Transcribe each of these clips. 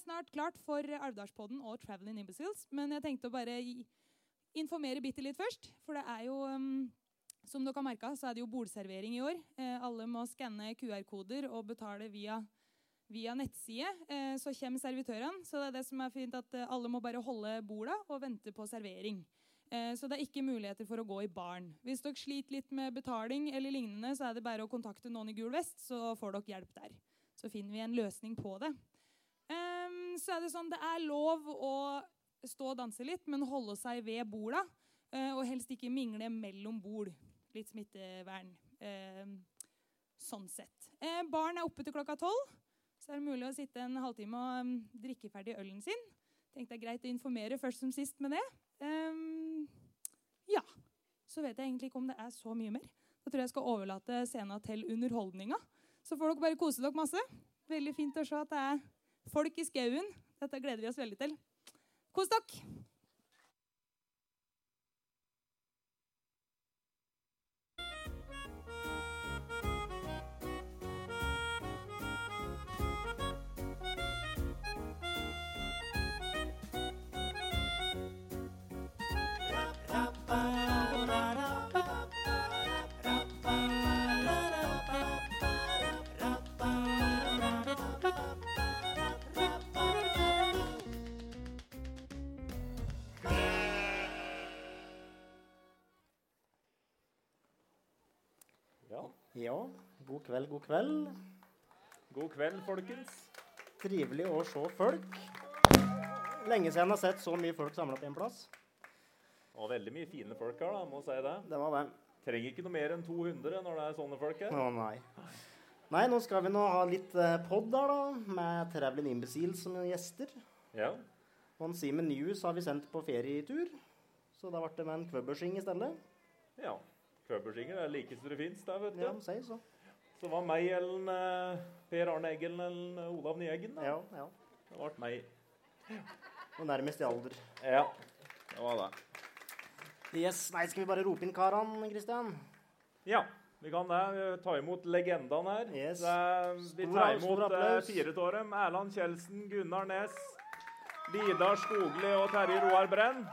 snart klart for Alvdalspodden og Traveling Imbeciles. Men jeg tenkte å bare informere bitte litt først. For det er jo, um, som dere har merka, så er det jo bordservering i år. Eh, alle må skanne QR-koder og betale via, via nettside. Eh, så kommer servitørene. Så det er det som er fint at eh, alle må bare holde borda og vente på servering. Så det er ikke muligheter for å gå i baren. Hvis dere sliter litt med betaling, eller lignende, så er det bare å kontakte noen i Gul vest, så får dere hjelp der. Så finner vi en løsning på det. Så er det sånn, det er lov å stå og danse litt, men holde seg ved borda. Uh, og helst ikke mingle mellom bord. Litt smittevern. Uh, sånn sett. Barn er oppe til klokka tolv. Så er det mulig å sitte en halvtime og um, drikke ferdig ølen sin. Tenkte det er greit å informere først som sist med det. Ja. Så vet jeg egentlig ikke om det er så mye mer. Da tror jeg jeg skal overlate scenen til underholdninga. Så får dere bare kose dere masse. Veldig fint å se at det er folk i skauen. Dette gleder vi oss veldig til. Kos dere! Ja. God kveld, god kveld. God kveld, folkens. Trivelig å se folk. Lenge siden jeg har sett så mye folk samla på én plass. Og veldig mye fine folk her, da, må si det. Det var det. Trenger ikke noe mer enn 200 når det er sånne folk her. Å nei. Nei, nå skal vi nå ha litt eh, pod der, da, med Travelin Imbecile som gjester. Ja. Og en Simen News har vi sendt på ferietur, så da ble det med en kvøbbersing i stedet. ja. Købersinger er like så det fins, der, vet du. Ja, si så. Så det var meg eller eh, Per Arne Eggen eller Olav Nyeggen. da. Ja, ja. Det ble meg. Og nærmest i alder. Ja, det var det. Yes, Nei, skal vi bare rope inn karene, Kristian? Ja, vi kan det. Vi tar imot legendene her. Yes. Det vi tar imot eh, fire av dem. Erland Kjeldsen, Gunnar Næss, Vidar Skogli og Terje Roar Brenn.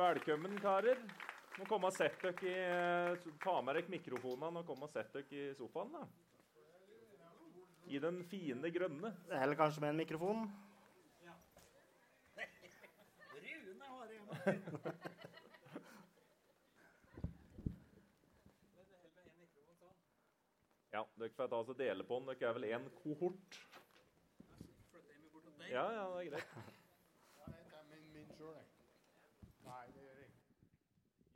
Velkommen, karer. Må komme og sett dere i eh, Ta med dere mikrofonene og komme og sett dere i sofaen. da. I den fine grønne. Eller kanskje med en mikrofon? Ja, dere får ta oss og dele på den. Dere er vel én kohort? Ja, ja, det er greit.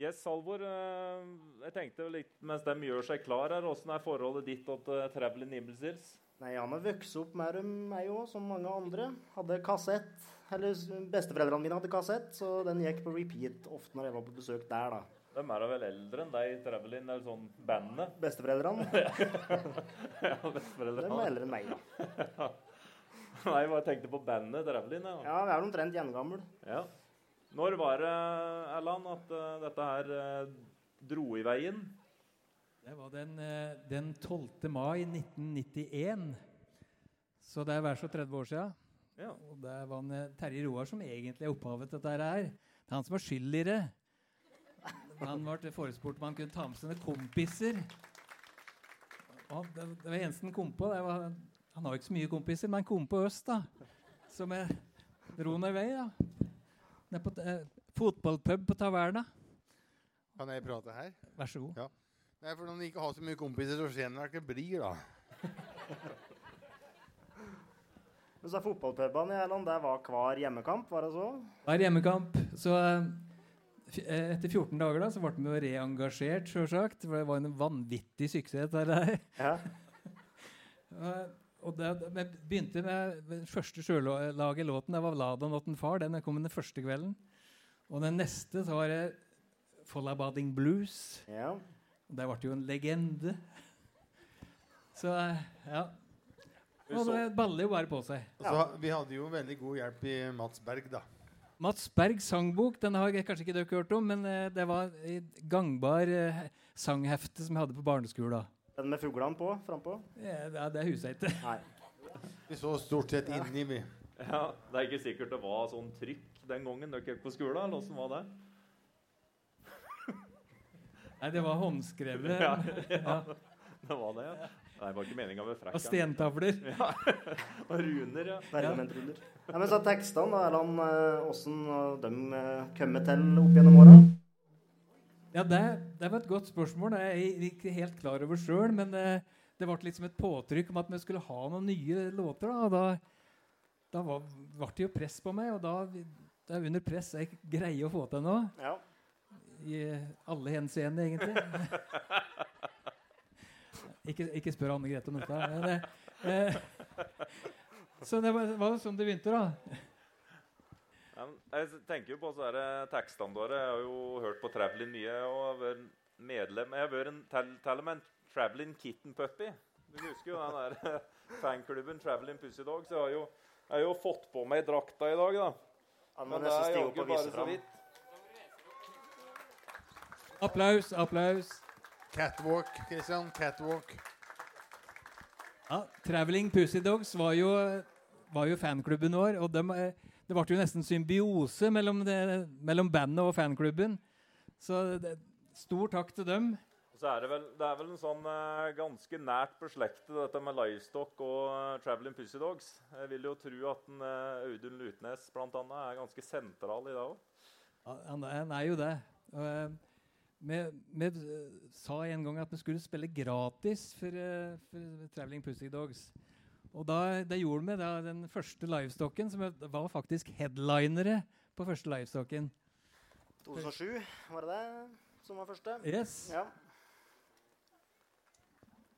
Yes, Salvor. eh, Jeg tenkte litt mens de gjør seg klar her, åssen er forholdet ditt til uh, Traveling Imbeciles? Nei, han har vokst opp med dem, jeg òg, som mange andre. Hadde kassett. Eller besteforeldrene mine hadde kassett, så den gikk på repeat ofte når jeg var på besøk der, da. De er da vel eldre enn deg, Traveling, eller sånn bandene? Besteforeldrene, ja, besteforeldrene. de er eldre enn meg, da. Nei, jeg bare tenkte på bandet Traveling. Ja. Ja, vi er omtrent gjengammel. Ja. Når var det, Erland, at eh, dette her eh, dro i veien? Det var den, eh, den 12. mai 1991. Så det er hver så 30 år siden. Ja. Og det var Terje Roar som egentlig er opphavet til dette her. Det er han som er skyld i det. Han ble forespurt om han kunne ta med sine kompiser. Og det, det var eneste han kom på. Det var, han har jo ikke så mye kompiser, men han kom på øst, da. Som jeg dro ned vei, da. Ned på eh, fotballpub på Taverna. Kan jeg prate her? Vær så god. Ja. Nei, for Når man ikke har så mye kompiser, så ser man ikke blir, da. Men så er fotballpubene i Erland, der var hver hjemmekamp, var det så? Hver hjemmekamp. Så eh, etter 14 dager da, så ble vi reengasjert, sjølsagt. For det var en vanvittig suksess. Det der. Ja. Og det, vi begynte med den første sjølaget låten. Det var 'La det not en far'. Den kom den første kvelden. Og den neste så var det 'Follabading Blues'. ja. Og det ble jo en legende. Så eh, ja. Og det baller jo bare på seg. Ja. Så, vi hadde jo veldig god hjelp i Mats Berg, da. Mats Bergs sangbok den har jeg kanskje ikke dere hørt om, men eh, det var et gangbar eh, sanghefte som jeg hadde på barneskolen. Den med fuglene på frampå? Ja, det er- huset husker jeg ikke. Nei. Vi så stort sett inni, vi. Ja, Det er ikke sikkert det var sånn trykk den gangen dere gikk på skolen. eller hvordan var det? Nei, det var håndskrevet. Ja, Ja. Det var det, ja. Nei, det var ikke meninga med Og frekken. stentavler. Ja. Og runer, ja. Pergamentruller. Ja, men så tekstene, da, Erland, eh, åssen de kommer til opp gjennom åra? Ja, det, det var et godt spørsmål. Det er jeg ikke helt klar over sjøl. Men det, det ble liksom et påtrykk om at vi skulle ha noen nye låter. Da, og da, da var, ble det jo press på meg, og da det er under press jeg greier å få til noe. Ja. I alle henseende, egentlig. ikke, ikke spør Anne Grete om dette. Men, eh, eh, så det var, var sånn det begynte, da. Jeg tenker jo på så er tekstene våre. Jeg har jo hørt på Traveling mye. og har vært medlem Jeg har vært en til med en Traveling Kitten Puppy. Du husker jo den der fanklubben Traveling Pussy Dog. Så jeg har jo, jeg har jo fått på meg drakta i dag, da. Men det er jaggu bare så vidt. Applaus, applaus. Catwalk, Christian. Catwalk. Ja, Traveling Pussy Dogs var jo, var jo fanklubben vår. Og dem, eh, det ble jo nesten symbiose mellom, det, mellom bandet og fanklubben. Så det, stor takk til dem. Og så er det vel, det er vel en sånn eh, ganske nært beslektet, dette med livestock og uh, Traveling Pussy Dogs. Jeg vil jo tro at en, eh, Audun Lutnes blant annet, er ganske sentral i det òg. Han, han er jo det. Eh, Vi, eh, sa en gang at vi skulle spille gratis for, uh, for Traveling Pussy Dogs. Og da, det gjorde vi da den første livestocken, som var faktisk headlinere på første livestocken. 2007, var det det som var første? Yes. Ja.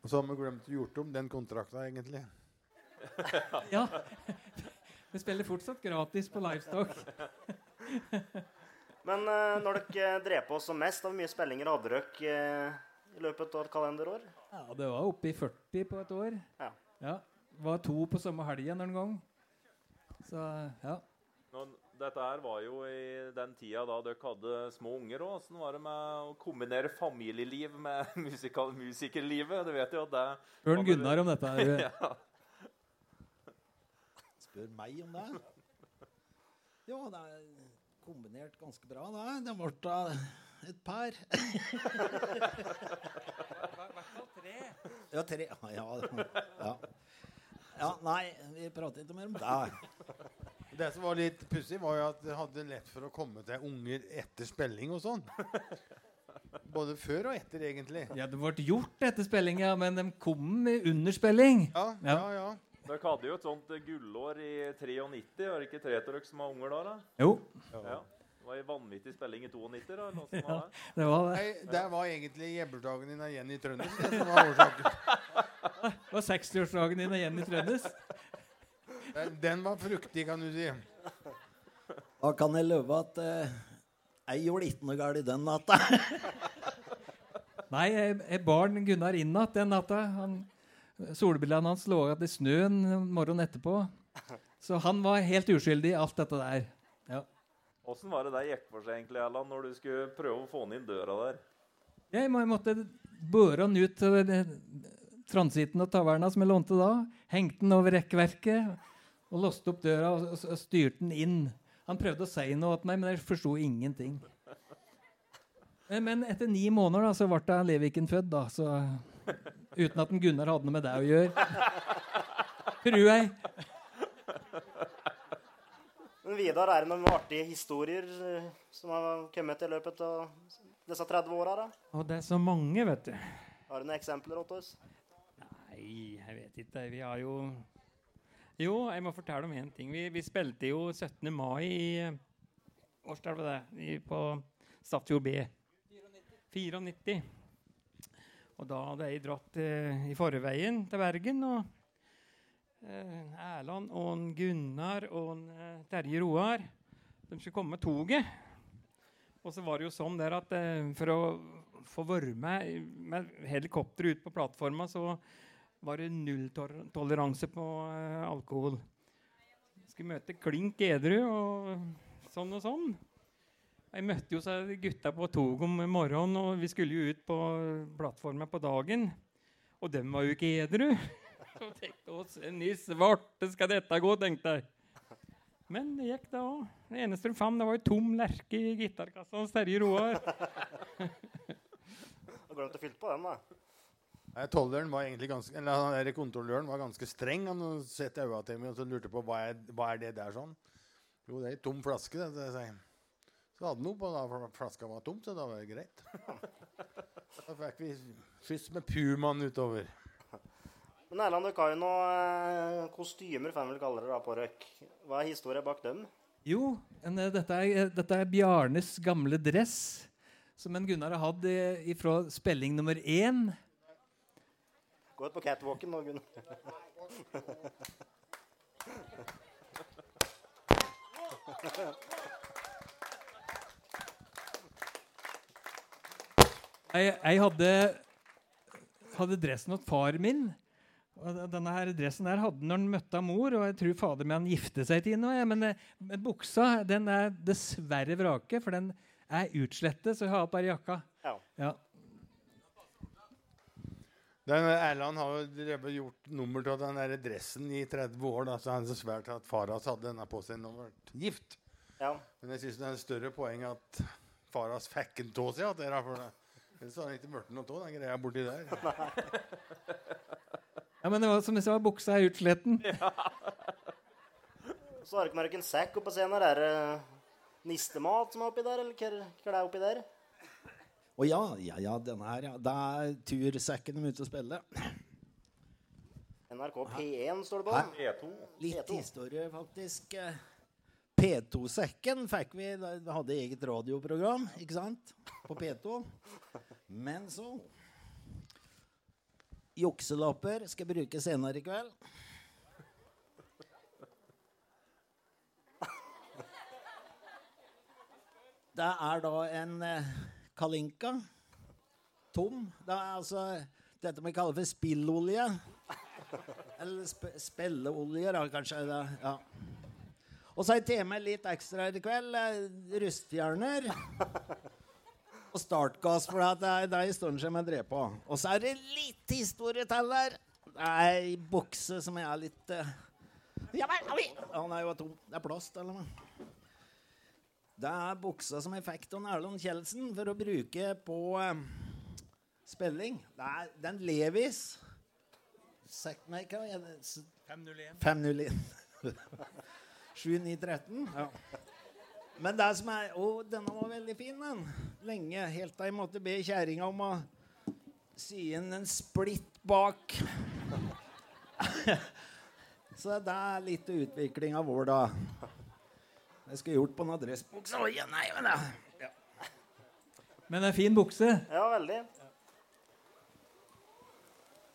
Og så har vi glemt å gjort om den kontrakta, egentlig. Ja. Vi spiller fortsatt gratis på livestock. Men uh, når dere drev på som mest, hvor mye spillinger hadde dere uh, i løpet av et kalenderår? Ja, det var oppe i 40 på et år. Ja. Ja. Var to på samme helgen en gang. Så ja. Nå, dette her var jo i den tida da dere hadde små unger òg. Åssen var det med å kombinere familieliv med musikal musikerlivet? Du vet jo at det Spør Gunnar om dette. her. ja. Spør meg om det. Ja, det er kombinert ganske bra, det. Det ble da et par. Ja, tre. Ja, ja. Ja, nei, vi prater ikke mer om det. Det som var litt pussig, var jo at det hadde lett for å komme til unger etter spilling og sånn. Både før og etter, egentlig. Ja, det ble gjort etter spilling, ja, men de kom under spilling. Ja, Ja. ja, ja. Dere hadde jo et sånt eh, gullår i 93. Var det ikke tre av dere som var unger da? da? Jo, Ja. Det var en vanvittig spilling i 92, da? eller var det? det var det. Nei, det var egentlig jebberdagen din av Jenny Trønder det som var årsaken. Det var 60-årsdagen din og Jenny Trøndes. Den- Den var fruktig, kan du si. Da kan jeg love at eh, jeg gjorde ikke noe galt den natta. Nei, jeg, jeg bar Gunnar inn igjen den natta. Han, solbrillene hans lå igjen i snøen morgenen etterpå. Så han var helt uskyldig i alt dette der. Ja. Åssen var det det gikk for seg, egentlig, Erland, når du skulle prøve å få han inn døra der? Jeg må- jeg måtte børe han ut transitten og taverna som jeg lånte da. Hengte den over rekkverket og låste opp døra og, og, og styrte den inn. Han prøvde å si noe til meg, men jeg forsto ingenting. Men, etter ni måneder da, så ble Leviken født, da. Så, uten at den Gunnar hadde noe med det å gjøre. Tror jeg. Men Vidar, er det noen artige historier eh, som har kommet i løpet av disse 30 åra? det er så mange, vet du. Har du noen eksempler åt oss? Nei, jeg vet ikke. Vi har jo Jo, jeg må fortelle om én ting. Vi, vi spilte jo 17. mai i eh, Årstall var det? I, på Stadfjord B. 94. Og da hadde jeg dratt eh, i forveien til Bergen. og eh, Erland og en Gunnar og en, eh, Terje Roar de skulle komme med toget. Og så var det jo sånn der at eh, for å få være med med helikopter ut på plattforma, så var det nulltoleranse på uh, alkohol. Skulle møte klink edru og sånn og sånn. Jeg møtte jo så gutta på toget om morgenen, og vi skulle jo ut på plattforma på dagen. Og dem var jo ikke edru. Så tenkte åssen i svarte skal dette gå, tenkte jeg. Men det gikk da òg. Det eneste de fant, det var ei tom lerke i gitarkassa hos Terje Roar. Har glemt å fylle på den, da. Nei, Tolleren var egentlig ganske, eller han der Kontrolløren var ganske streng. Han satte øynene til meg og så lurte på hva er, hva er det der sånn. Jo, det er ei tom flaske. det, det sier jeg. Så hadde han opp, og da flaska var tom, så da var det greit. Da fikk vi skyss med Pumaen utover. Men Erland, dere har jo noen eh, kostymer, får jeg vel kalle det, da, på Røk. Hva er historien bak dem? Jo, en, eh, dette, er, eh, dette er Bjarnes gamle dress, som en Gunnar har hatt eh, fra spilling nummer én. Gå ut på catwalken nå, Gunn. Jeg, jeg hadde, hadde dressen til far min. Og denne her dressen der hadde han når han møtte mor, og jeg tror fader min han gifte seg til henne. Men, men buksa den er dessverre vrake, for den er utslettet, så jeg har bare jakka. Ja. Ja. Den Erland har jo gjort nummer av den der dressen i 30 år. Da, så han er så svært at far hans hadde denne på seg da han ble gift. ja. Men jeg syns det er et større poeng at far hans fikk en tå seg. Dere. Ellers hadde han ikke blitt noe av den greia borti der. ja, men det var som jeg sa, buksa er utsletten. Så har dere ikke en sekk oppå scenen. Er det nistemat som er oppi der, eller er- hva er det oppi der? Og ja, ja, ja, denne her, ja. Da er tursekken de ute og spiller. NRK P1 står det på. Hæ? E2. Litt P2. historie, faktisk. Eh, P2-sekken fikk vi da vi hadde eget radioprogram, ikke sant? På P2. Men så Jukselapper skal jeg bruke senere i kveld. Det er da en eh, Kalinka. Tom. Det er altså dette vi kaller for spillolje. Eller sp spelleolje, da, kanskje. Da. ja. Og så tatt med litt ekstra i kveld. Eh, rustfjerner. Og startgass, for det er det i stunden som jeg drev på. Og så er det litt historie til. Det er ei bukse som jeg er litt uh... Ja men! Han er jo tom. Det er plast, eller noe. Det er buksa som jeg fikk av Erlend Kjeldsen for å bruke på eh, spilling. Det er den Levis. Sek, nei, hva er det? S- 501. 501. 7913. Ja. Men det som er Å, denne var veldig fin, den. Lenge. Helt til jeg måtte be kjerringa om å sy inn en splitt bak. Så det er litt utvikling av vår, da. Jeg skulle gjort på en adressebukse. Ja, nei, men. Ja. Men det er fin bukse. Ja, veldig.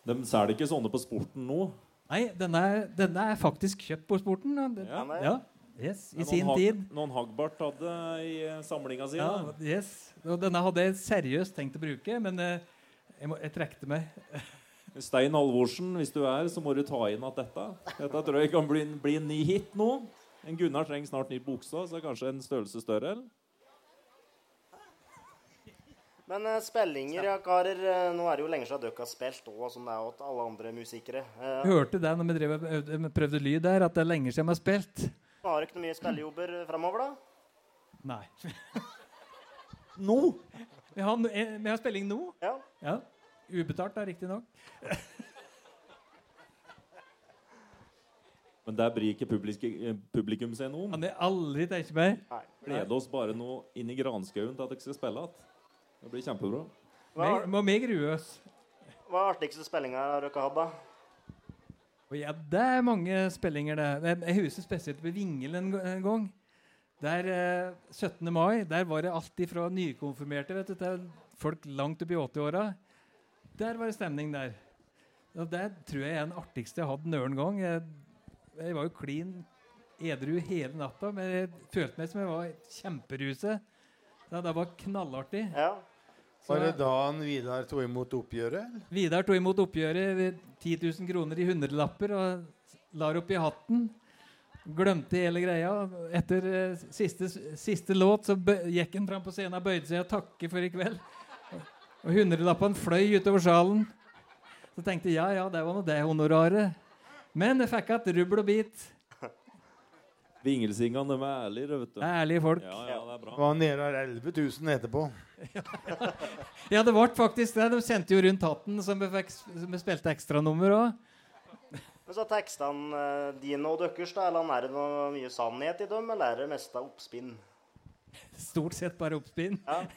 De selger ikke sånne på sporten nå. Nei, denne er, denne er faktisk kjøpt på sporten. Ja, det, Ja. ja. Yes, I sin Hag- tid. Noen Hagbart hadde i eh, samlinga si. Ja, yes. Og denne hadde jeg seriøst tenkt å bruke, men eh, jeg, må, jeg trekte meg. Stein Halvorsen, hvis du er, så må du ta inn at dette Dette tror jeg kan bli, bli en ny hit nå. En Gunnar trenger snart ny bukse, så kanskje en størrelse større. eller? Men uh, spillinger, ja, karer. eh, nå er det jo lenge siden dere har spilt òg, som det er til alle andre musikere. Uh, hørte det når vi drev, prøvde lyd der, at det er lenge siden vi har spilt. har dere noe mye spillejobber framover, da? Nei. Nå? Vi har, eh, vi har spilling nå. Ja. Ja. Ubetalt, da, riktignok. Men der bryr ikke publikum, eh, publikum seg noe om. Han er aldri tenkt meg. Nei. Gleder oss bare noe inn i granskauen til at dere skal spille igjen. Det blir kjempebra. Hva, Vi må vi grue oss. hva er artigste spillinga har hatt, da? Og ja, det er mange spillinger, det. Jeg- husker spesielt ved Vingel en, gang. Der eh, 17. mai der var det alltid fra nykonfirmerte vet du, til folk langt opp i 80-åra. Der var det stemning der. Og det tror jeg er den artigste jeg har hatt noen gang. Jeg, jeg var jo klin edru hele natta, men jeg følte meg som jeg var kjemperuset. Det, det var knallartig. Ja. Så- Var det da han Vidar tok imot oppgjøret? eller? Vidar tok imot oppgjøret ved 10 000 kroner i hundrelapper og la det opp i hatten. Glemte hele greia. Etter eh, siste, siste låt så bø gikk han fram på scenen og bøyde seg og takke for i kveld. Og hundrelappene fløy utover salen. Så tenkte jeg ja, ja, det var nå det honoraret. Men jeg fikk igjen rubbel og bit. Vingelsingene de er ærlige, vet du. Det er ærlige folk. Ja, ja, det er bra. Var nede av 11 000 etterpå. Ja, det ble faktisk det. De sendte jo rundt hatten, som vi, fikk, som vi spilte ekstranummer òg. Men så tekstene eh, dine og deres, da, eller er det noe mye sannhet i dem, eller er det mest av oppspinn? Stort sett bare oppspinn. Ja.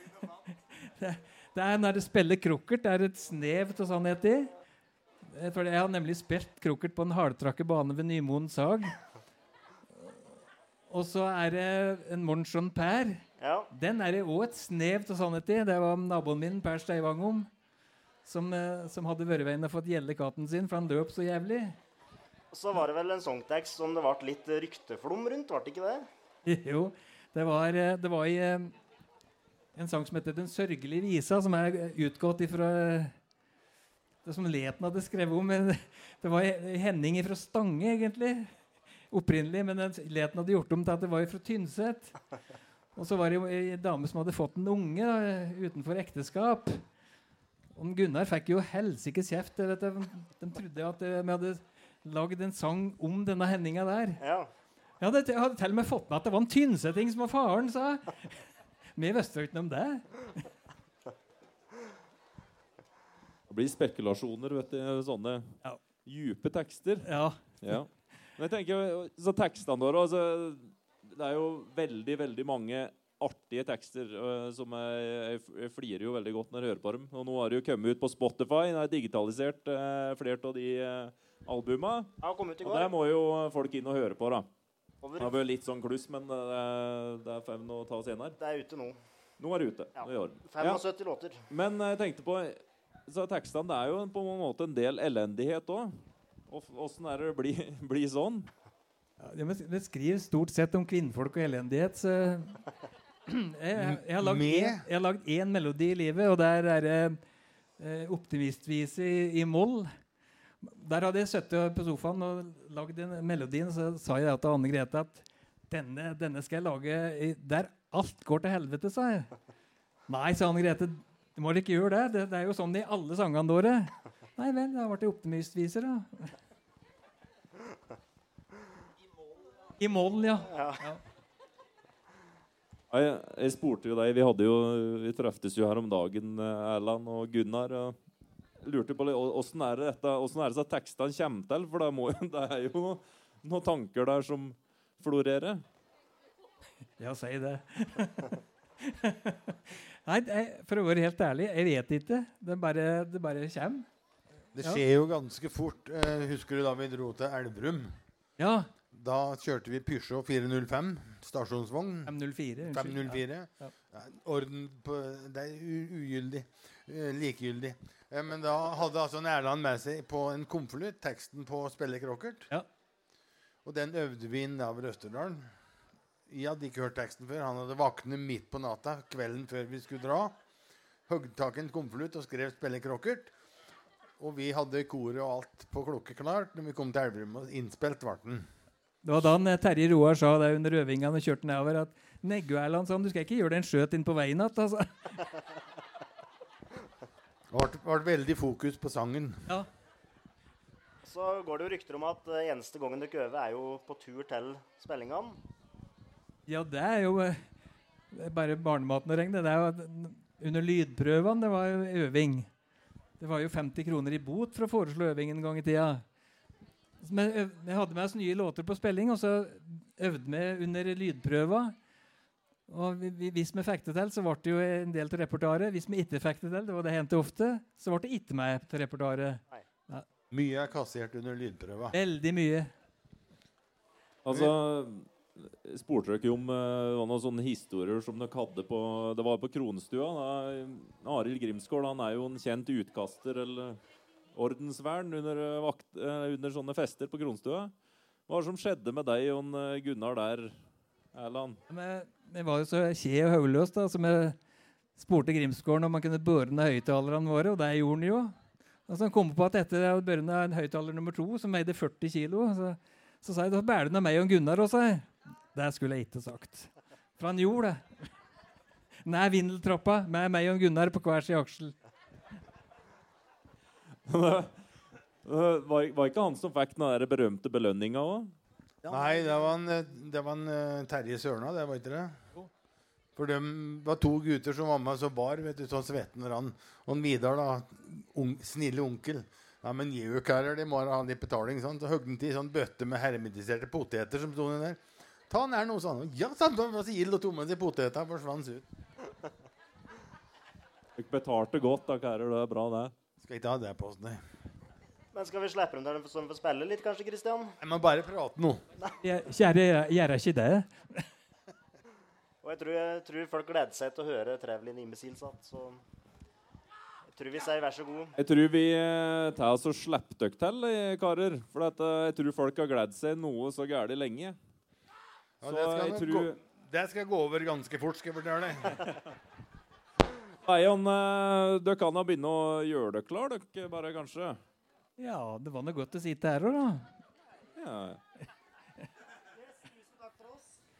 Det, det er Når du spiller krukkert, det er et snev av sannhet i. Eh, For Jeg har nemlig spilt krokert på en hardtrakke bane ved Nymoen sag. Og så er det en Monchon Per. ja. Den er det òg et snev av sannhet i. Det var naboen min, Per Steivangom, som, eh, som hadde vært veien og fått gjelde katten sin, for han løp så jævlig. Og så var det vel en songtekst som det ble litt rykteflom rundt, ble det ikke det? Jo, det var, eh, det var i en sang som heter 'Den sørgelige visa', som er utgått ifra det som Leten hadde skrevet om. Men det var Henning fra Stange, egentlig. Opprinnelig. Men Leten hadde gjort om til at det var fra Tynset. Og så var det jo ei dame som hadde fått en unge da, utenfor ekteskap. Og Gunnar fikk jo helsikes kjeft. du. De trodde at vi hadde lagd en sang om denne Henninga der. Ja. Jeg hadde, jeg hadde til og med fått med at det var en tynseting som var faren, sa jeg. Vi visste jo ikke noe om det. Det blir spekulasjoner, vet du. Sånne Ja. djupe tekster. Ja. Ja. Men jeg tenker, så tekstene våre altså, Det er jo veldig, veldig mange artige tekster som jeg, jeg, jeg flirer jo veldig godt når jeg hører på dem. Og nå har det jo kommet ut på Spotify. Det er digitalisert uh, flere av de uh, albuma. Og der må jo folk inn og høre på. da. Det Over. har vært litt sånn kluss, men det, er- det er fem å ta senere. Det er ute nå. Nå er det ute. Ja. Nå er det i orden. Ja. låter. Men jeg tenkte på så Tekstene det er jo på en måte en del elendighet òg. Åssen er det å bli, bli sånn? Ja, det skriver stort sett om kvinnfolk og elendighet, så jeg, jeg, jeg har lagd én melodi i livet, og der er det eh, optimistvise i, i moll. Der hadde jeg sittet på sofaen og lagd den melodien, så sa jeg til Anne Grete at denne, denne skal jeg lage i, der alt går til helvete, sa jeg. Nei, sa Anne Grete, du må ikke gjøre det. det. Det er jo sånn i alle sangene våre. Nei vel, da ble det optimistviser, da. I mål, ja. Jeg, jeg spurte jo deg Vi hadde jo, vi treftes jo her om dagen, Erland og Gunnar. og lurte på Åssen er det dette, åssen er det så tekstene kommer til? For det, må, det er jo noen, noen tanker der som florerer. Ja, si det. Nei, jeg, for å være helt ærlig, jeg vet ikke. Det bare, det bare kommer. Det skjer jo ganske fort. Eh, husker du da vi dro til Elverum? Ja. Da kjørte vi Peugeot 405, stasjonsvogn. 504. 504. Ja. Ja, orden på Det er ugyldig. Uh, likegyldig. Eh, men da hadde altså Erland med seg på en konvolutt teksten på Spelle krokkert'. Ja. Og den øvde vi inn av Østerdalen. Jeg hadde ikke hørt teksten før. Han hadde våknet midt på natta kvelden før vi skulle dra. Høgde tak i en konvolutt og skrev 'Spille krokkert'. Og vi hadde koret og alt på klokkeklart når vi kom til Elverum. Og innspilt ble den. Det var da eh, Terje Roar sa det under øvingene og kjørte nedover at Neggu Erland sa om du skal ikke gjøre deg en skjøt inn på veien igjen. Altså. Det ble, ble veldig fokus på sangen. Ja. Så går det jo rykter om at eh, eneste gangen dere øver, er jo på tur til spillingene. Ja, det er jo eh, det er bare barnematen å regne. Det er jo under lydprøvene det var jo øving. Det var jo 50 kroner i bot for å foreslå øving en gang i tida. Men vi hadde med oss nye låter på spilling, og så øvde vi under lydprøva. Og vi, vi, hvis vi fikk det til, så ble det jo en del til repertoaret. Hvis vi ikke fikk det til, det var det hendte ofte, så ble det ikke med til repertoaret. Mye er kassert under lydprøva. Veldig mye. Altså Spurte dere om eh, det noen sånne historier som dere hadde på Det var på Kronstua. Arild Grimsgård han er jo en kjent utkaster eller ordensvern under, eh, vakt, eh, under sånne fester på Kronstua. Hva var det som skjedde med deg og Gunnar der, Erland? Vi var jo så kje og hodeløse, da, så vi spurte Grimsgården om han kunne børe ned høyttalerne våre, og det gjorde han jo. Og han kom på at etter å børe ned en høyttaler nummer to, som veide 40 kilo, så, så sa jeg da bærer du ned meg og Gunnar også. jeg». Det skulle jeg ikke sagt. For han gjorde det. Nær vindeltroppa med meg og Gunnar på hver sin aksel. Var, var ikke han som fikk den der berømte belønninga òg? Nei, det var en, det var en eh, Terje Sørna, det var ikke det? For det var to gutter som var med og bar. vet du, så svetten rann. Og en Vidar, da, un, snille onkel Ja, men gjøkarer, de må ha litt betaling. Sånn. Så høgde han til sånn bøtte med hermetiserte poteter som sto der. Ta den her nå, sa han. Ja, sa han. Så gild og tomme de poteta forsvant ut. Dere betalte godt, da, karer. Det er bra, det. Skal ikke ha det på oss, nei. Men skal vi slippe dem der de får spille litt, kanskje, Kristian? Jeg må bare prate nå. Kjære, gjør jeg ikke det? Og jeg tror, jeg tror folk gleder seg til å høre Trevlin Imbeciles igjen, så jeg tror vi sier vær så god. Jeg tror vi eh, tar oss og slipper dere til, karer. For eh, jeg tror folk har gledd seg noe så gærent lenge. Ja, Så det, skal jeg tror gå, det skal gå over ganske fort, skal jeg fortelle deg. Eion, eh, dere kan da begynne å gjøre dere klar, dere bare, kanskje? Ja, det var nå godt å sitte her òg, da. Ja.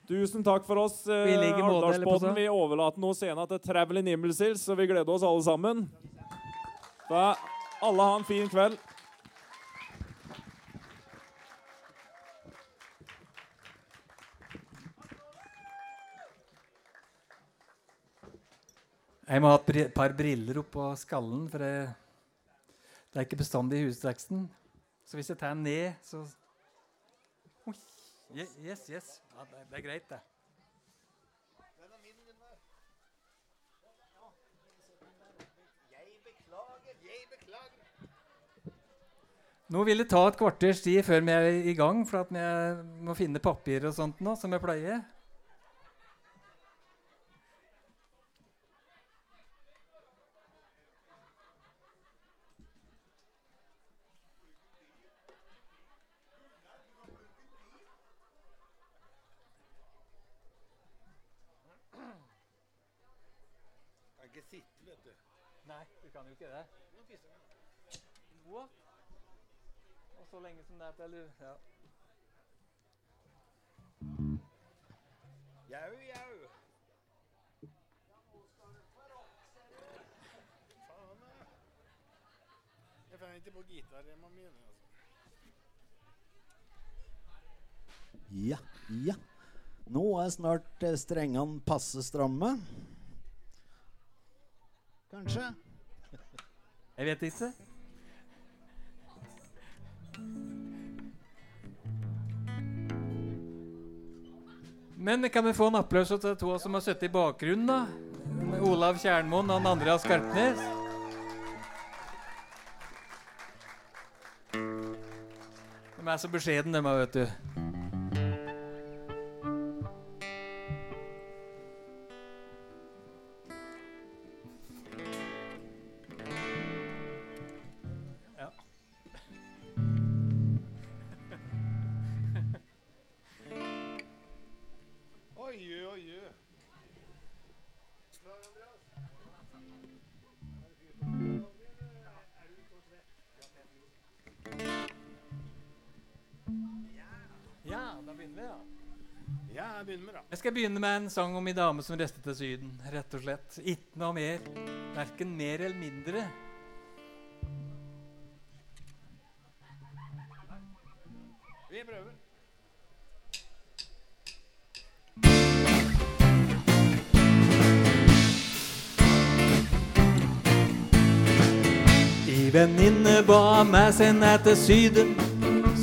Tusen takk for oss. eh, Alvdalspodden. Vi overlater nå scenen til Traveling Imbelsils, så vi gleder oss alle sammen. Da alle ha en fin kveld. Jeg må ha et par briller oppå skallen, for jeg, det er ikke bestandig i husteksten. Så hvis jeg tar den ned, så Oi. Yes, yes. Ja, det, det er greit, det. Nå vil det ta et kvarters tid før vi er i gang, for at vi må finne papir og sånt nå, som jeg pleier. Kan ikke sitte, vet du. Nei, du ikke det. Nå? Og så lenge som det er til ja. Jau, jau. Faen. Jeg fant ikke på gitarremma mi. Altså. Ja, ja. Nå er snart eh, strengene passe stramme. Kanskje? Jeg vet ikke. Men kan vi få en applaus til de to som har sittet i bakgrunnen, da? Olav Kjernmoen og Andreas Skarpnes. De er så beskjedne, de, vet du. Begynne med en sang om ei dame som reiste til Syden. Rett og slett. Ikke noe mer. Verken mer eller mindre. Vi prøver. Ei venninne ba meg seg ned til Syden,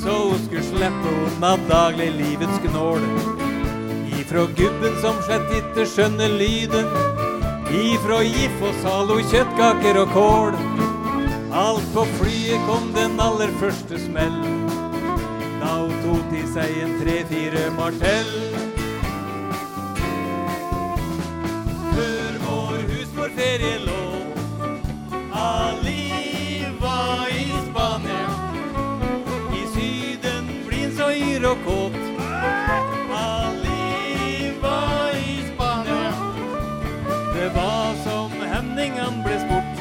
så hun skulle slippe unna dagliglivets gnåler. gnål. Ifra gubben som slett ikke skjønner lyden, ifra Gif og Zalo kjøttkaker og kål. Alt på flyet kom den aller første smell, da hun tok til seg en tre-fire martell. Før vår hus for ferie lå Aliva i Spania. I Syden blid så yr og kåt. Som hemningene ble spurt.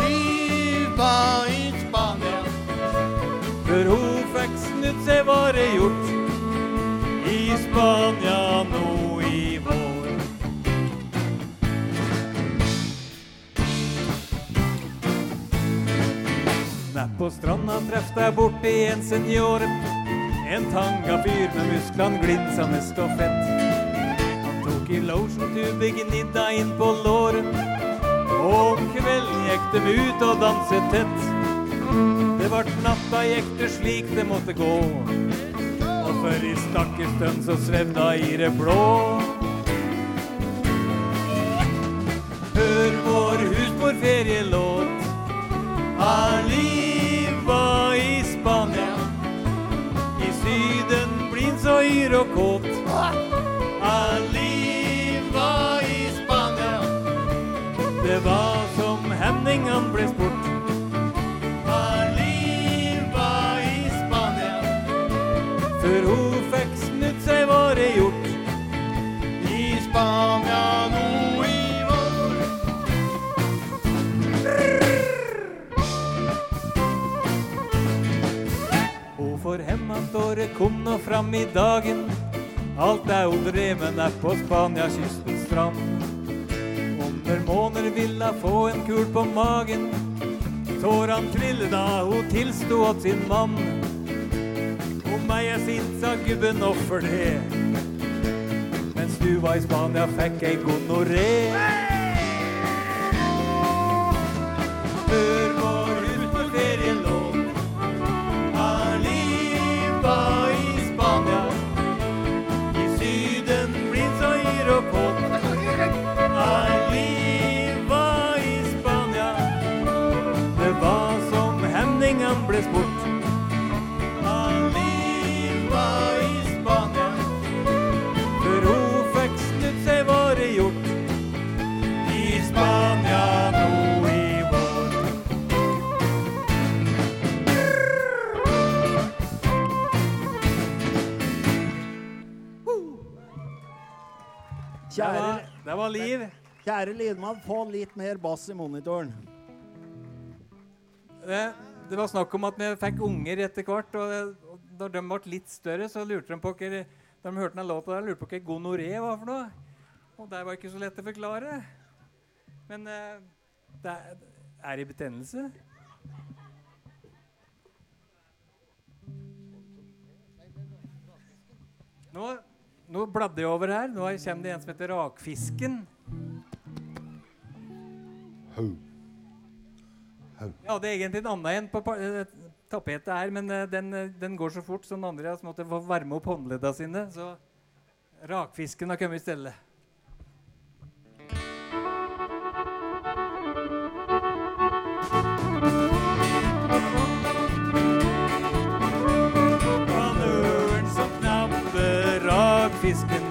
liva i Spania. Før hun fikk snudd seg, var det gjort. I Spania nå i vår. på stranda treff deg borti en senior. En tanga-fyr med musklene glinsende og fett. I lotion-tube gnidda inn på låret. Og om kvelden gikk dem ut og danset tett. Det vart natta gikk det slik det måtte gå. Og før i stakkars stund så svevda i det blå. Henning bort. ble. Aliva i Spania. Før hun fikk snudd seg, var det gjort. I Spania nå i vår. Og for hemmantåret kom nå fram i dagen. Alt er hun drev med nær på Spania-kystens strand. Under ville hun få en kul på magen. Tårene trillet da hun tilsto åt sin mann. Om meg er sint, sa gubben, og for det. Mens du var i Spania, fikk ei gonoré. Hør var, liv. kjære lydmann, få litt mer bass i monitoren. Det, det var snakk om at vi fikk unger etter hvert. Og, og da de ble litt større, så lurte de på hva da de hørte den låta lurte på hva gonoré var for noe. Og det var ikke så lett å forklare. Men eh, det er, er det betennelse. Nå, nå bladde jeg over her. Nå kommer det en som heter Rakfisken. Ja, det er egentlig en annen en på eh, tapetet her, men eh, den, eh, den går så fort, så den andre måtte få varme opp håndledda sine. Så rakfisken har kommet i stedet. Rakfisken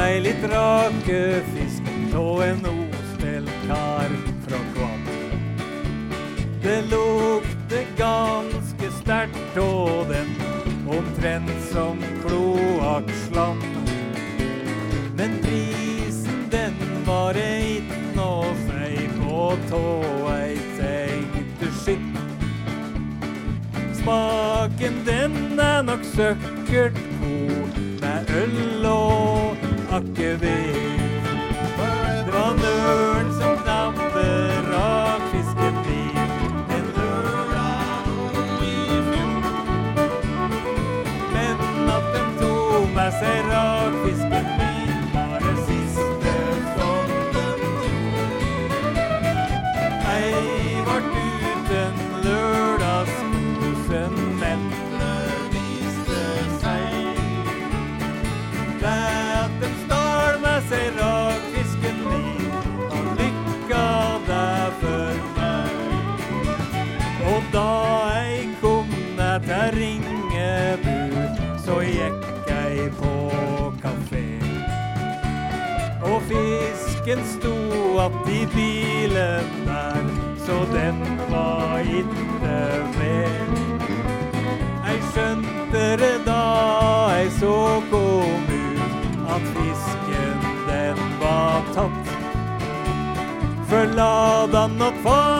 meg litt rakefisk av en ostelkar fra Kvam. Det lukter ganske sterkt av den, omtrent som kloakkslam. Men prisen den var ikke noe seg på tå, ei tenkte skitt. Smaken den er nok søkkert akevitt. Det var nøren som knabber rakfisken min en lørdag i fjor. Men at de tok med seg rakfisken tanken sto att i bilen där, så den var inte med. Ei skjønte det da ei så kom ut, at fisken den var tatt. For la da att far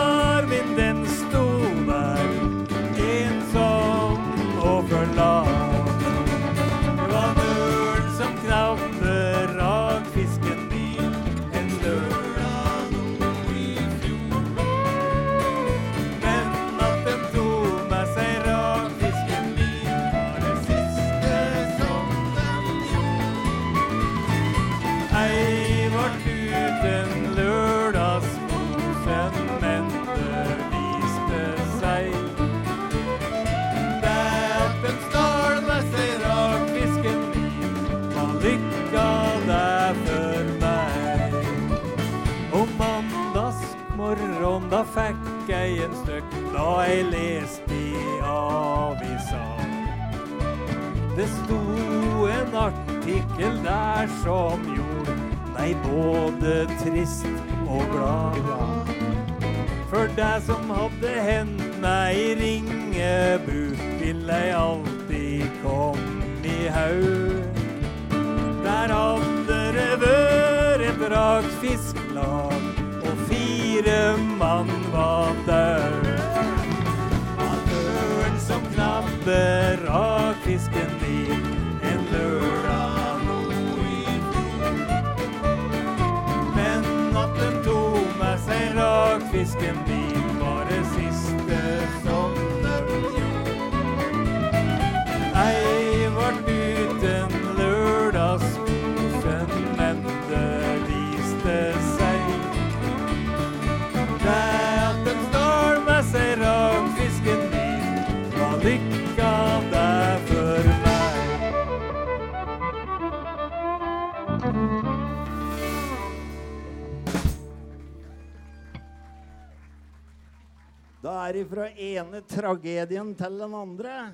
Da er det fra ene tragedien til den andre.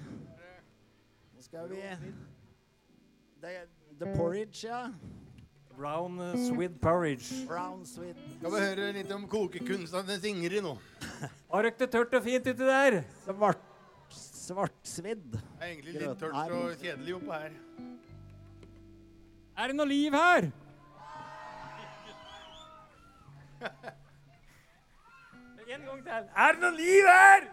Nå skal vi The, the porridge, ja. Brown uh, sweet porridge. Brown sweet. Skal vi høre litt om kokekunstene kokekunstnernes Ingrid nå. Har dere det tørt og fint uti der? Svart, svartsvidd. Det er egentlig litt tørt og kjedelig oppe her. Er det noe liv her? En gang til. Er det noe liv her?!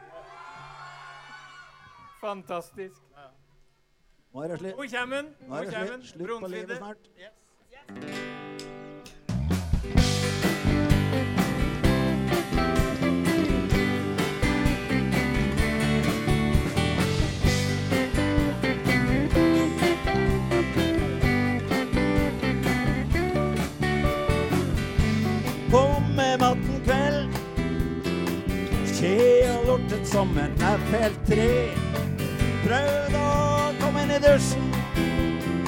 Fantastisk. Nå er det slutt. Nå kommer den. Slutt. Slutt på livet snart. med mat skje og lortet som en FL3. Prøvde å komme inn i dusjen,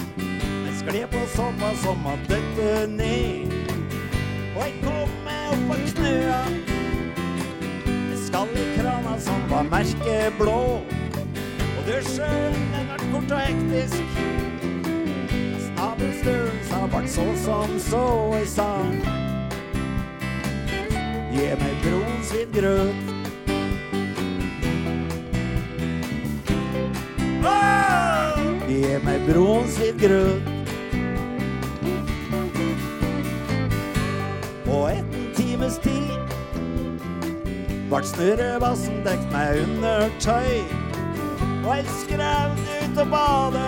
men skled på såpass som at dette ned. Og jeg kom meg opp på knøa. Jeg skall i krana som var merkeblå. Og dusjen, den ble kort og hektisk. Nabostulen sa vart så som så, og jeg sa Gi meg bronsvidd grøt. Ge meg broen sitt grøt. På en times tid vart snurrebassen dekt meg under tøy. Og jeg skrev ut og bade,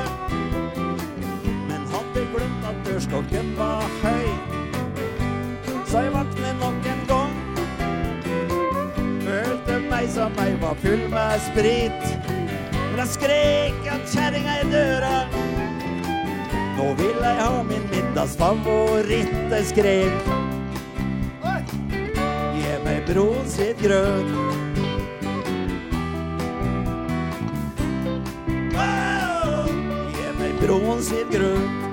men hadde glemt at dørstokken var høy. Så jeg vakna nok en gang, følte meg som jeg var full med sprit. Kjerringa skrek, ja, kjerringa i døra. Nå vil jeg ha min middagsfavoritt, jeg skrek. Gi meg broen sitt grøt. Gi meg broen sitt grøt.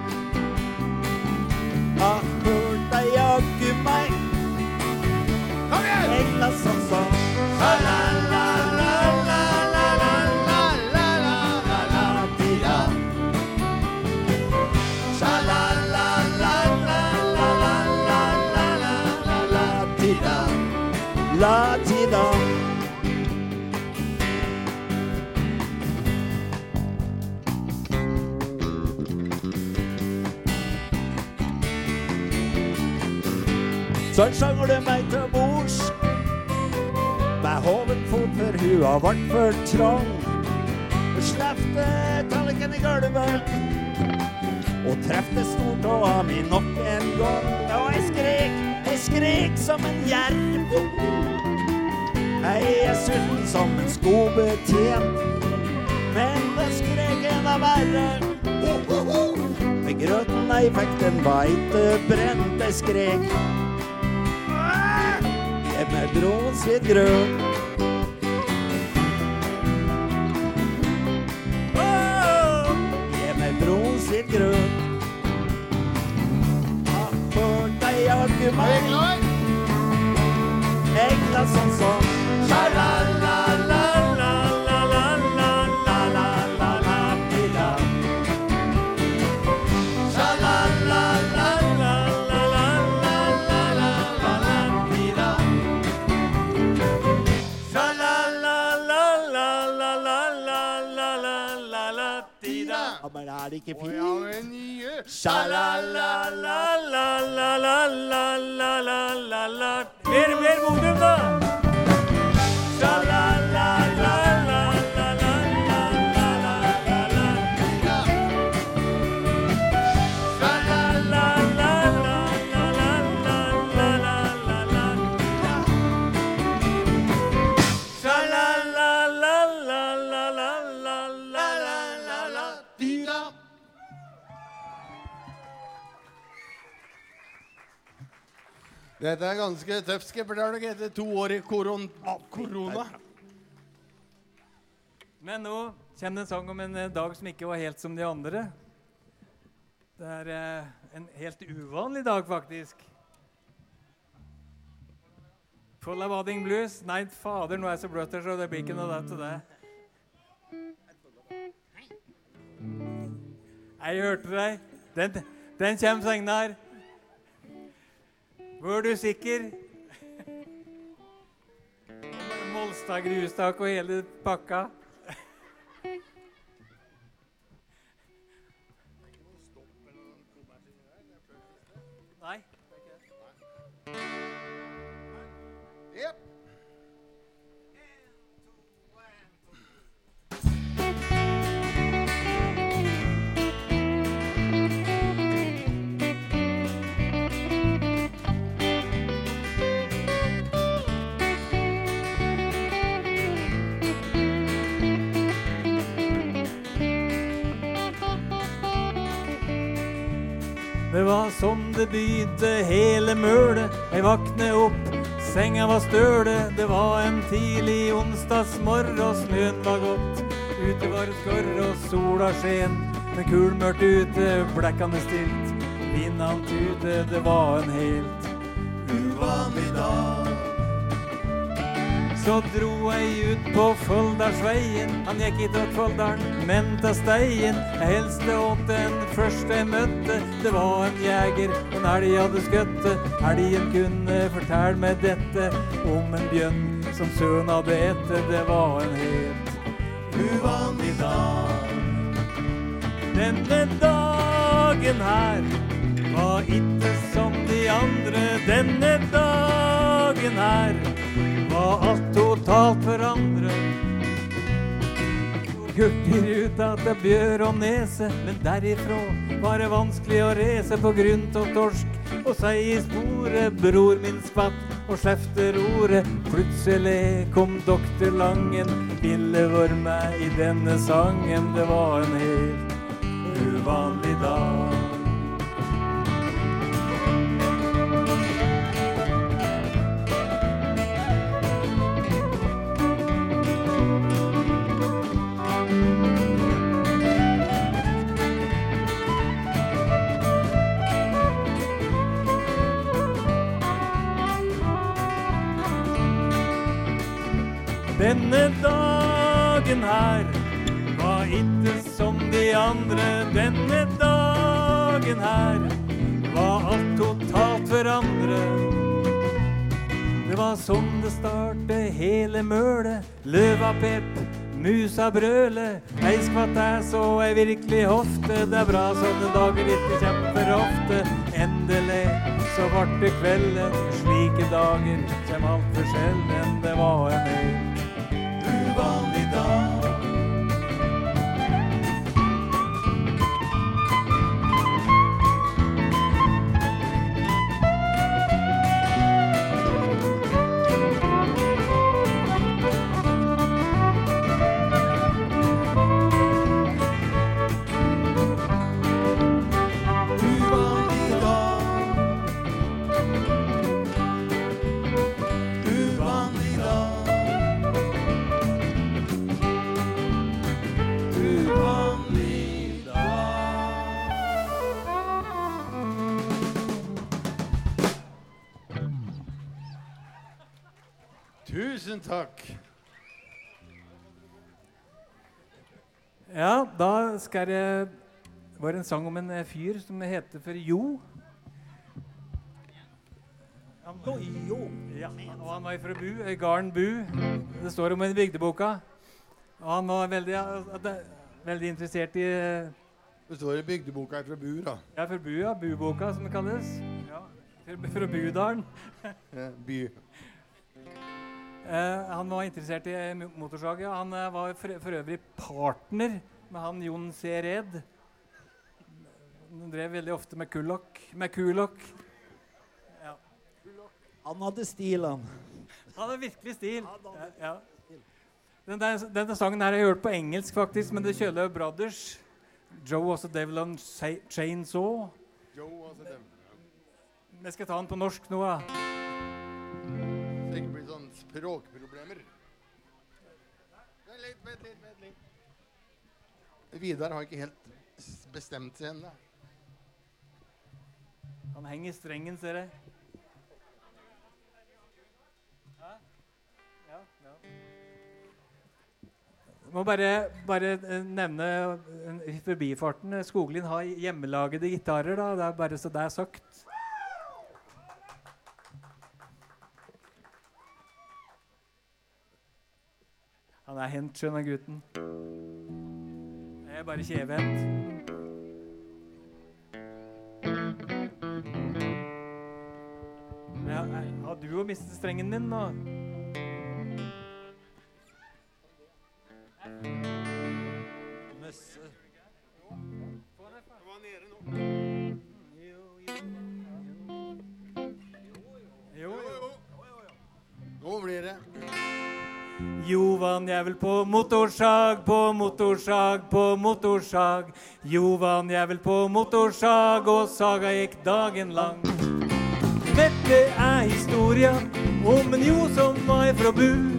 Sjanger det meg til bords med hoven fot for hua vart for trang. Slefte tallerken i gulvet og trefte stortåa mi nok en gang. Og jeg skrek, jeg skrek som en jerv. Jeg er sulten som en skobetjent, men det skrek enda verre. Med grøten jeg fikk, den var ikke brent, jeg skrek grå, svet grøn. er ge meg brun, svet for deg har du meg. Enkla som sånn. Sha la la la. Dette er ganske tøft, skippertak, etter to år i koron korona. Men nå kommer det en sang om en eh, dag som ikke var helt som de andre. Det er eh, en helt uvanlig dag, faktisk. Full av Wadding Blues. Nei, fader, nå er jeg så bløtt her, så det blir ikke noe av det. Jeg hørte deg. Den, den kommer, Segnar. Hvor er du sikker? Molstad grustak og hele pakka. Var som det begynte, hele mølet. Jeg våkne opp, senga var støle. Det var en tidlig onsdagsmorgen, og snøen var gått. Ute var det skorr, og sola sken. Men kulmørkt ute, blekkende stilt. Vindene tute, det var en helt uvanlig dag. Så dro jeg ut på Folldalsveien. Han gikk ikke til Folldalen, men til Steien. Jeg hilste åt den første jeg møtte. Det var en jeger, en elg hadde skutt. Elgen kunne fortelle meg dette om en bjørn som sønnen hadde ete. Det var en helt uvanlig dag. Denne dagen her var ikke som de andre. Denne dagen her alt totalt forandret. av til Bjør og Nese, men derifra var det vanskelig å reise på grunn av torsk. Og sei i sporet, bror min skvatt og skjefter ordet. Plutselig kom doktor Langen, ville være med i denne sangen. Det var en helt uvanlig dag. Andre. Denne dagen her var alt totalt forandret. Det var sånn det startet hele mølet. Løva Pep musa brøle. Ei skvatt æs og ei virkelig hofte. Det er bra sånne dager ikke kjemper ofte. Endelig så vart det kvelden. Slike dager kjem altfor sjelden. Det var en helt Tusen takk. Ja, da skal det var en sang om en eh, fyr som heter for Jo. Han, Jo. ja, og han var fra Bu, gården garden Bu. Det står om i bygdeboka. Og han var veldig, veldig interessert i eh, Det står i bygdeboka fra Bu, da. Ja, fra Bu, ja. Buboka, som det kalles. Ja, fra- Fra Budalen. Ja, by. Eh, han var interessert i eh, motorsag. Han eh, var for, for øvrig partner med han Jon C. Red. Han drev veldig ofte med kulokk. Med kulokk. Ja. Han hadde stil, han. Han hadde virkelig stil. Ja, ja. Den der, denne sangen her har jeg hørt på engelsk, faktisk, men det kjøler Brothers. Joe was a devil on chainsaw. Joe, was a devil. Jeg skal ta den på norsk nå, da. Språkproblemer. Vent litt, vent litt, vent litt. Vidar har ikke helt bestemt seg ennå. Han henger i strengen, ser. Jeg må bare, bare eh, nevne eh, i forbifarten eh, Skoglin har hjemmelagede gitarer. da, Det er bare så det er sagt. Han er hendt, skjønner gutten. Jeg er bare kjevehendt. Ja, har du jo mistet strengen din nå? Jovan jævel på motorsag, på motorsag, på motorsag. Jovan jævel på motorsag, og saga gikk dagen lang. Dette er historia om en Jo som var fra Bu.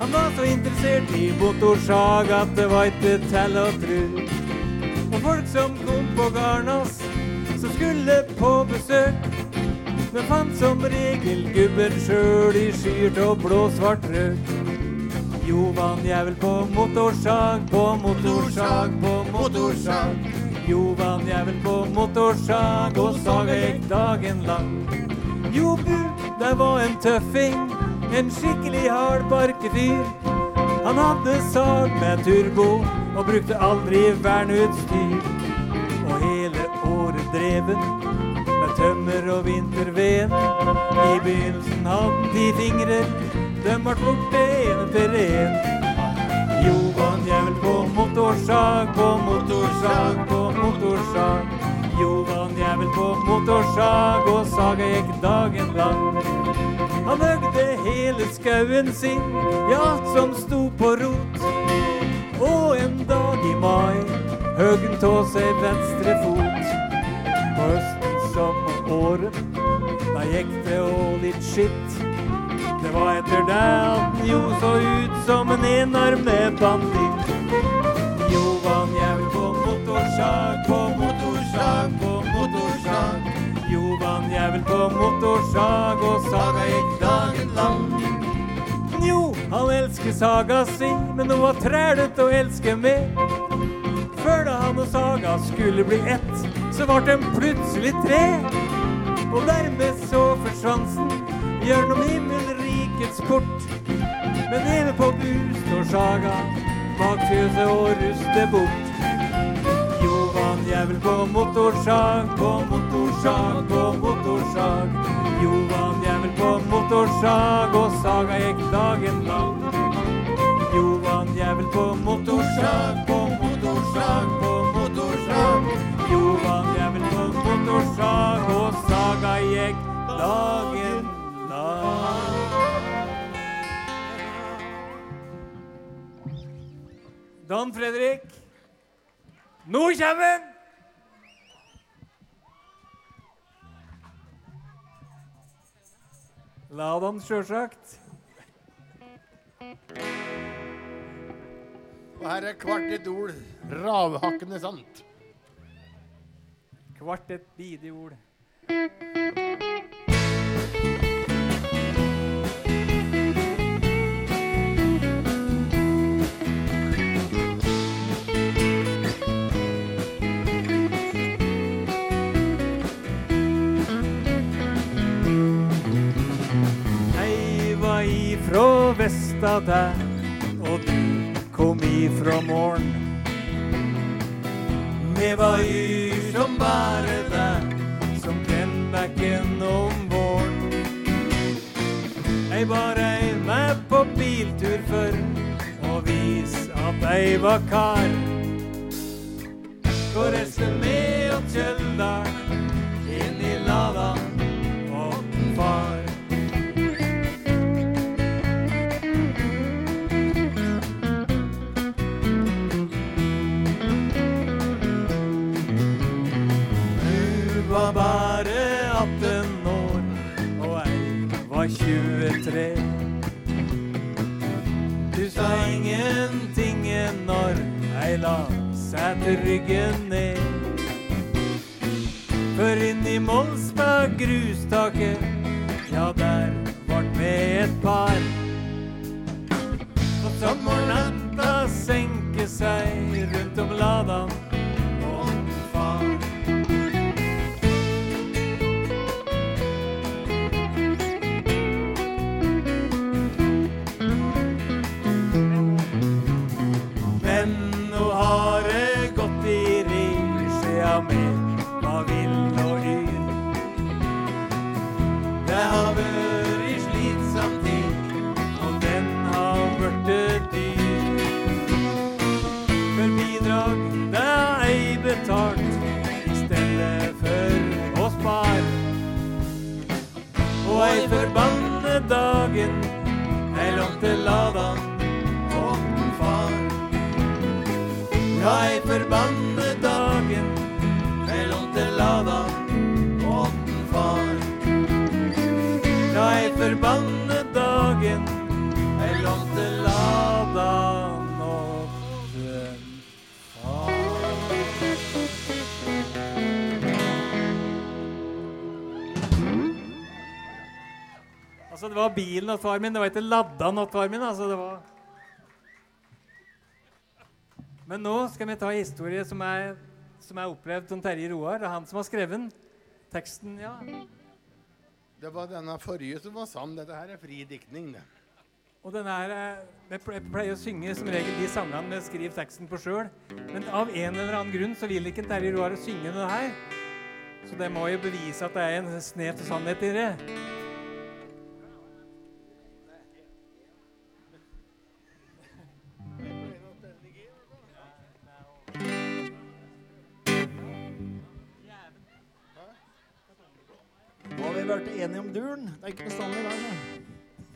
Han var så interessert i motorsag at det var ikke til å tru. Og folk som kom på garden hans, som skulle på besøk, men fant som regel gubben sjøl i skyrt og blå-svart røk. Jovan jævel på motorsag, på motorsag, på motorsag. Jovan jævel på motorsag, og saga gikk dagen lang. Jo, bu, det var en tøffing, en skikkelig hardbarkefyr. Han hadde sag med turbo og brukte aldri verneutstyr. Og hele året dreven med tømmer og vinterved. I begynnelsen hadde de fingrer, dem de ble borte etter en. Jovan jævel på motorsag, på motorsag, på motorsag. Johan, jævel på motorsag, og saga gikk dagen lang. Han høgde hele skauen sin, ja, som sto på rot. Og en dag i mai høg han tå seg venstre fot. På høsten som om året, da gikk det òg litt skitt. Det var etter det han jo så ut som en enarmet banditt. Jovan jævel på motorsag, på motorsag, på motorsag. Jovan jævel på motorsag, og saga gikk dagen lang. Jo, han elsker saga si, men hun var trælete å elske med. Før da han og Saga skulle bli ett, så ble de plutselig tre. Og dermed så forsvant han gjennom himmelrikets port. Men nede på Bu står Saga bak fjøset og ruster bort. Jovan jævel på motorsag, på motorsag, på motorsag. Jovan jævel på motorsag, og saga gikk dagen lang. Jovan jævel på motorsag, på motorsag, på motorsag. Jovan jævel på motorsag, og saga gikk dagen lang. Dan Fredrik. Nå kommer han! La dem, sjølsagt. Og her er kvart et ord ravhakkende sant. Kvart et bidig ord. Vesta deg, og du kom ifra morgen. Var yr som bare der, som Grendbekken om våren. Jeg var ei med på biltur før, og vis at jeg var kar. For reiste vi og Kjøldal, var 23. Du sa ingenting når ei la seg til ryggen ned. For inni Molstad grustaket, ja, der vart vi et par. Og sommernatta senker seg rundt om ladan var bilen til far min, det var ikke ladda til far min. altså det var... Men nå skal vi ta en historie som er, som er opplevd av Terje Roar. Det er han som har skrevet den. Teksten, ja. Det var denne forrige som var sann. Dette her er fri diktning, det. Og den er, eh, Jeg jeg pleier å synge som regel de sangene vi skriver teksten på sjøl. Men av en eller annen grunn så vil ikke Terje Roar synge det her. Så det må jo bevise at det er en snev til sannhet i det. Vi vært enige om duren. Det er ikke bestandig i da.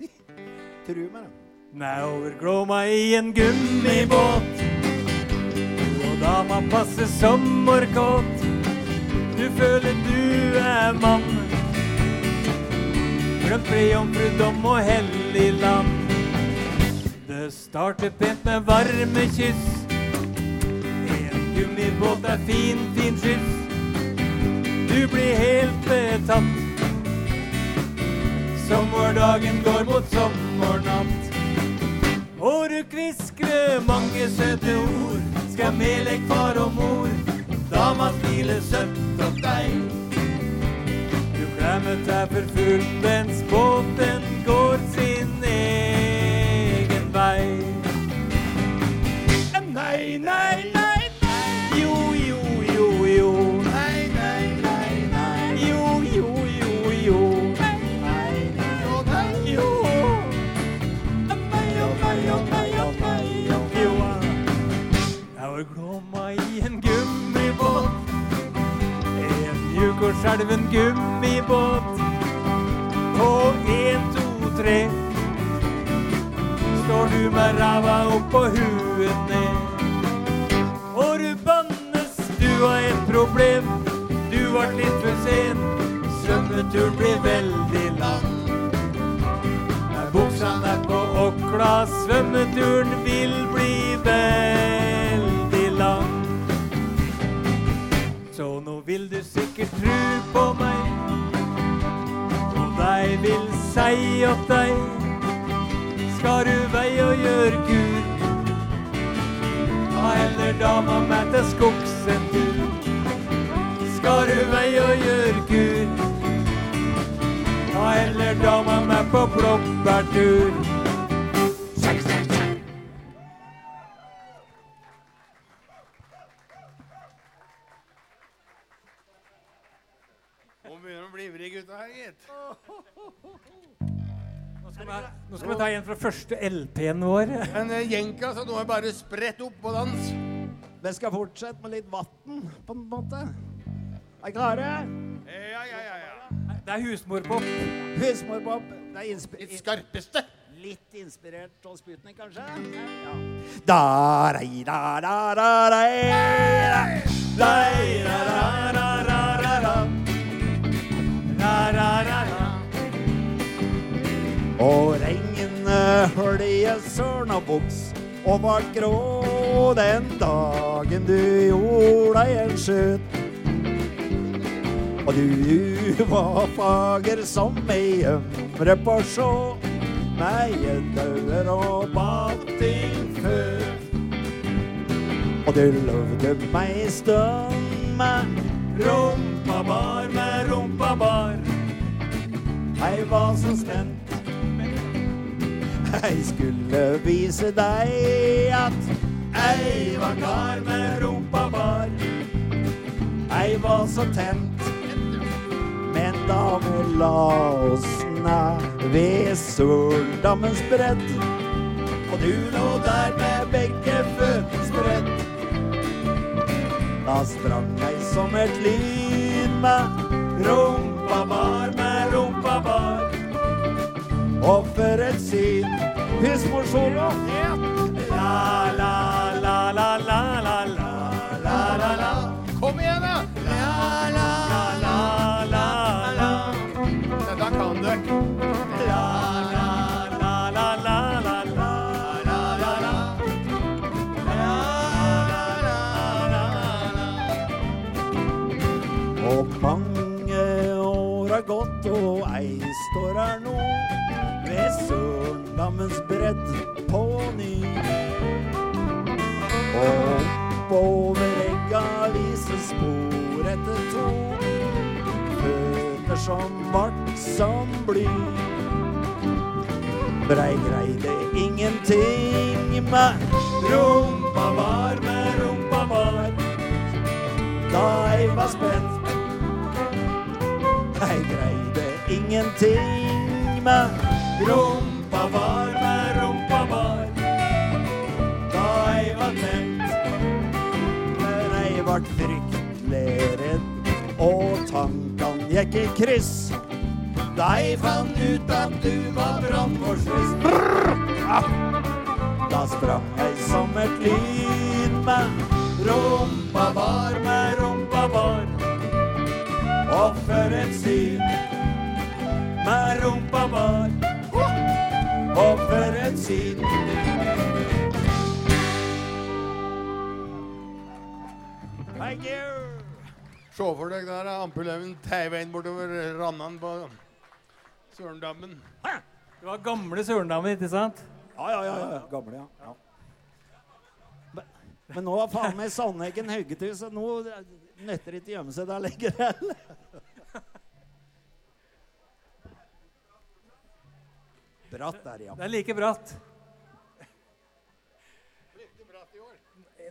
Tru meg, da. Now meg i en gummibåt. Og dama passer sommerkåt Du føler du er mann. Glemt friomfrudom og hellig land. Det starter pent med varme kyss. En gummibåt er fin, fin skyss. Du blir helt betatt Sommerdagen går mot sommernatt og du kviskrer mange søte ord. Skal med far og mor. Dama smiler søtt om deg. Du klemmer deg for fullt mens båten går sin egen vei. Elven gummibåt. På en, to, tre står du med ræva opp og huet ned. Og du bannes, du har et problem. Du ble litt for sen. Svømmeturen blir veldig lang. Der buksene er på åkla, svømmeturen vil bli veldig lang. Vil du sikkert tru på meg, og deg vil si åt deg skal du vei og gjøre kur. Ta heller dama med til skogs en tur. Skal du vei og gjøre kur. Ta heller dama med på blåbærtur. Gutta. Nå skal, vi, nå skal vi ta en fra første LP-en vår. Men eh, jenka, så nå er bare spredt opp på dans. Vi skal fortsette med litt vann, på en måte. Er klare? Ja, ja, ja, ja. Det er husmorpop. Husmorpop. Det er Litt skarpeste. litt inspirert av Sputnik, kanskje? Ja. Da, rei, da, da, da, rei, rei. da, da, da, da, da, da, ra. Ra, ra, ra, ra. Og regnene hølje sørnabuks og var grå den dagen du gjorde deg en skjøt. Og du var fager som ei ømre på sjå, med gjeddauer og battingføt. Og du lovde meg stund med Rumpa bar med rumpa bar. Jeg var så spent. Jeg skulle vise deg at jeg var kar med rumpa bar. Jeg var så tent. Men da vi la oss ned ved Sørdammens bredd, og du lå der med begge føtter spredt, da sprang jeg som et lyn med rumpa bar med rumpa bar. Og for et syn. het la, la, la, la, la, la, la, la, la. Sørdammens påny. oppover egga vises spor etter to føtter som vart som bly. Brei greide ingenting med rumpa var med rumpa var. Da jeg var spent, jeg greide ingenting med rumpa men jeg vart fryktelig redd, og tankene gikk i kryss. Da jeg fant ut at du var brannforsvist. Da sprang jeg som et lyn med rumpa var med rumpa var. Og for et syn med rumpa var. Og for et syn. Se for deg der er Ampelhaugen teiveien bortover Rannan på Sørendammen. Det var gamle Sørendammen, ikke sant? Ja, ja, ja. ja. Gamle, ja. ja. Men, men nå var faen meg Sandeggen hugget ut, så nå nøtter det ikke å gjemme seg der lenger heller. Bratt der, ja. Det er like bratt.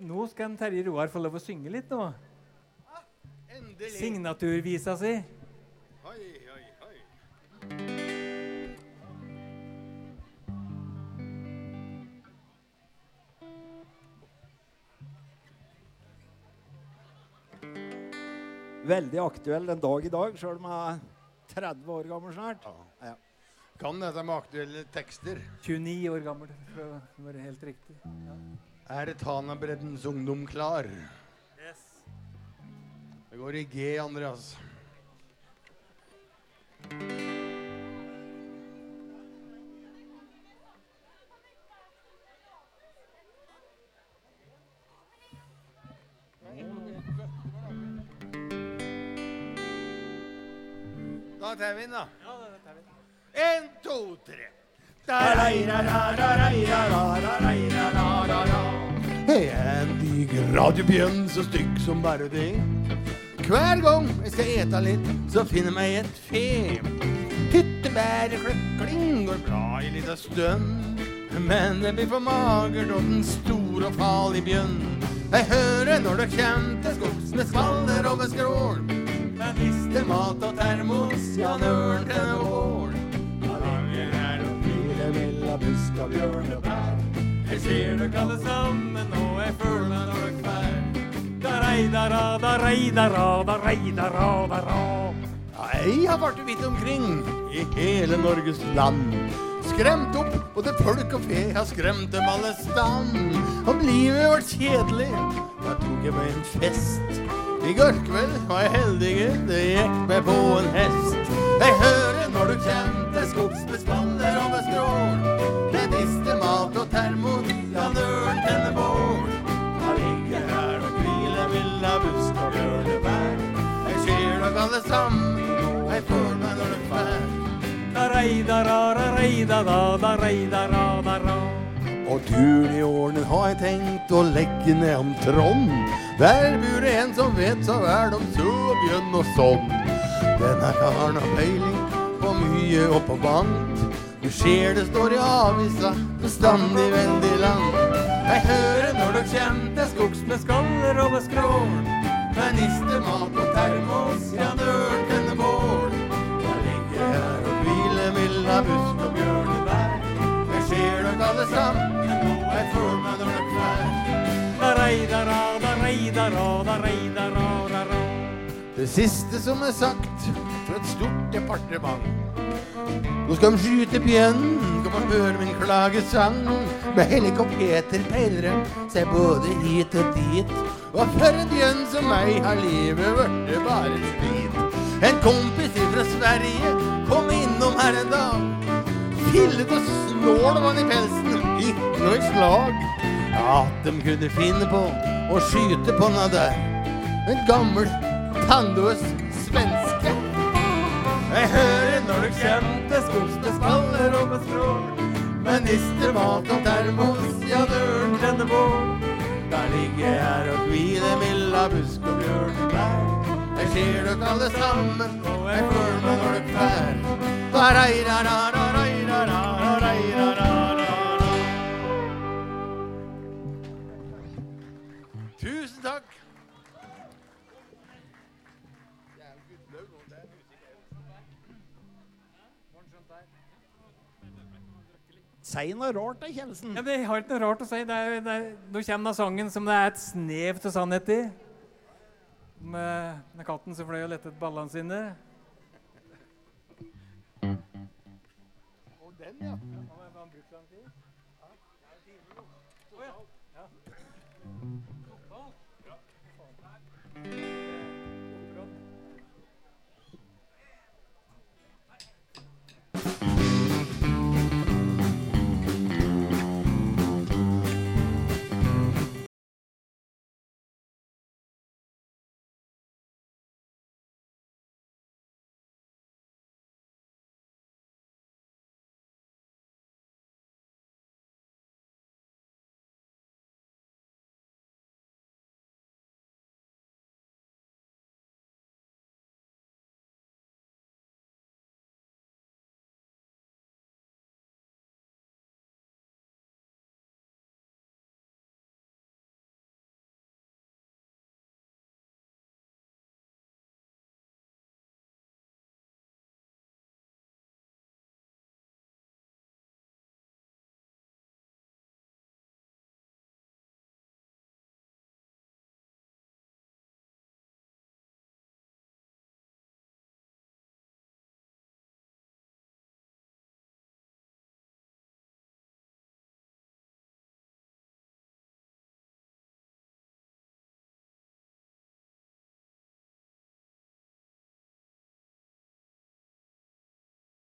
Nå skal Terje Roar få lov å synge litt nå. Endelig. Signaturvisa si. Oi, oi, oi. veldig aktuell den dag i dag, sjøl om jeg er 30 år gammel snart. Ja. Kan dette med aktuelle tekster. 29 år gammel, for å være helt riktig. Ja. Er Tanabreddens ungdom klar? Det går i G, Andreas. Da tar vi den, da. En, to, tre. Jeg er en diger radiobjørn så stygg som bare det. Hver gang jeg skal ete litt, så finner meg et fe. Tyttebærkløkling går bra i lita stund. Men det blir for magert og den store og farlige bjørn. Jeg hører når det kjem til skogs med skvaller over skrål. Jeg mister mat og termos, ja, nøren tenner ål. Langer er og fire mellom busk og bjørnebær. Jeg ser dere alle sammen, og jeg føler meg når det fær. Jeg har vært vidt omkring i hele Norges land. Skremt opp både folk og fe, har skremt dem alle stand. Om livet vårt kjedelig, da tok jeg meg en fest. I går kveld var jeg heldig, det gikk meg på en hest. Og turen i årene har jeg tenkt å legge ned om Trond. Der bor det en som vet så vel om så og sånn. Denne karen har peiling på mye og på bank. Du ser det står i avisa bestandig veldig langt. Jeg hører når dere kjem til skogs med skaller og med skrål. Med nistemat og termos, ja, nøl denne bål. Jeg ligger her og hviler mellom busk alle sammen, jeg føler meg når. Det siste som er sagt fra et stort departement. Nå skal de skyte bjørnen, kan man høre min klagesang. Med helikopter peilere, de seg både hit og dit. Og for en bjørn som meg har livet blitt bare strid. En kompis fra Sverige kom innom her en dag. Fillet og snål var i pelsen, ikke noe slag. At de kunne finne på å skyte på noe der. En gammel, tannløs svenske. Jeg hører når du kjem til skogs med spaller og med skrål. Med nister, mat og termos, ja, døren tenner bål. Der ligger jeg og hviler mellom busk og bjørnebær. Jeg ser dere alle sammen, og jeg føler meg når dere fær. Tusen takk. Si noe rart da, Kjelsen. Ja, det har ikke noe rart å si. Det er, det er, nå kommer da sangen som det er et snev til sannhet i. Med, med katten som fløy og lette etter ballene sine. den, ja. Han har brukt lang tid. Ja. Fotball? Ja.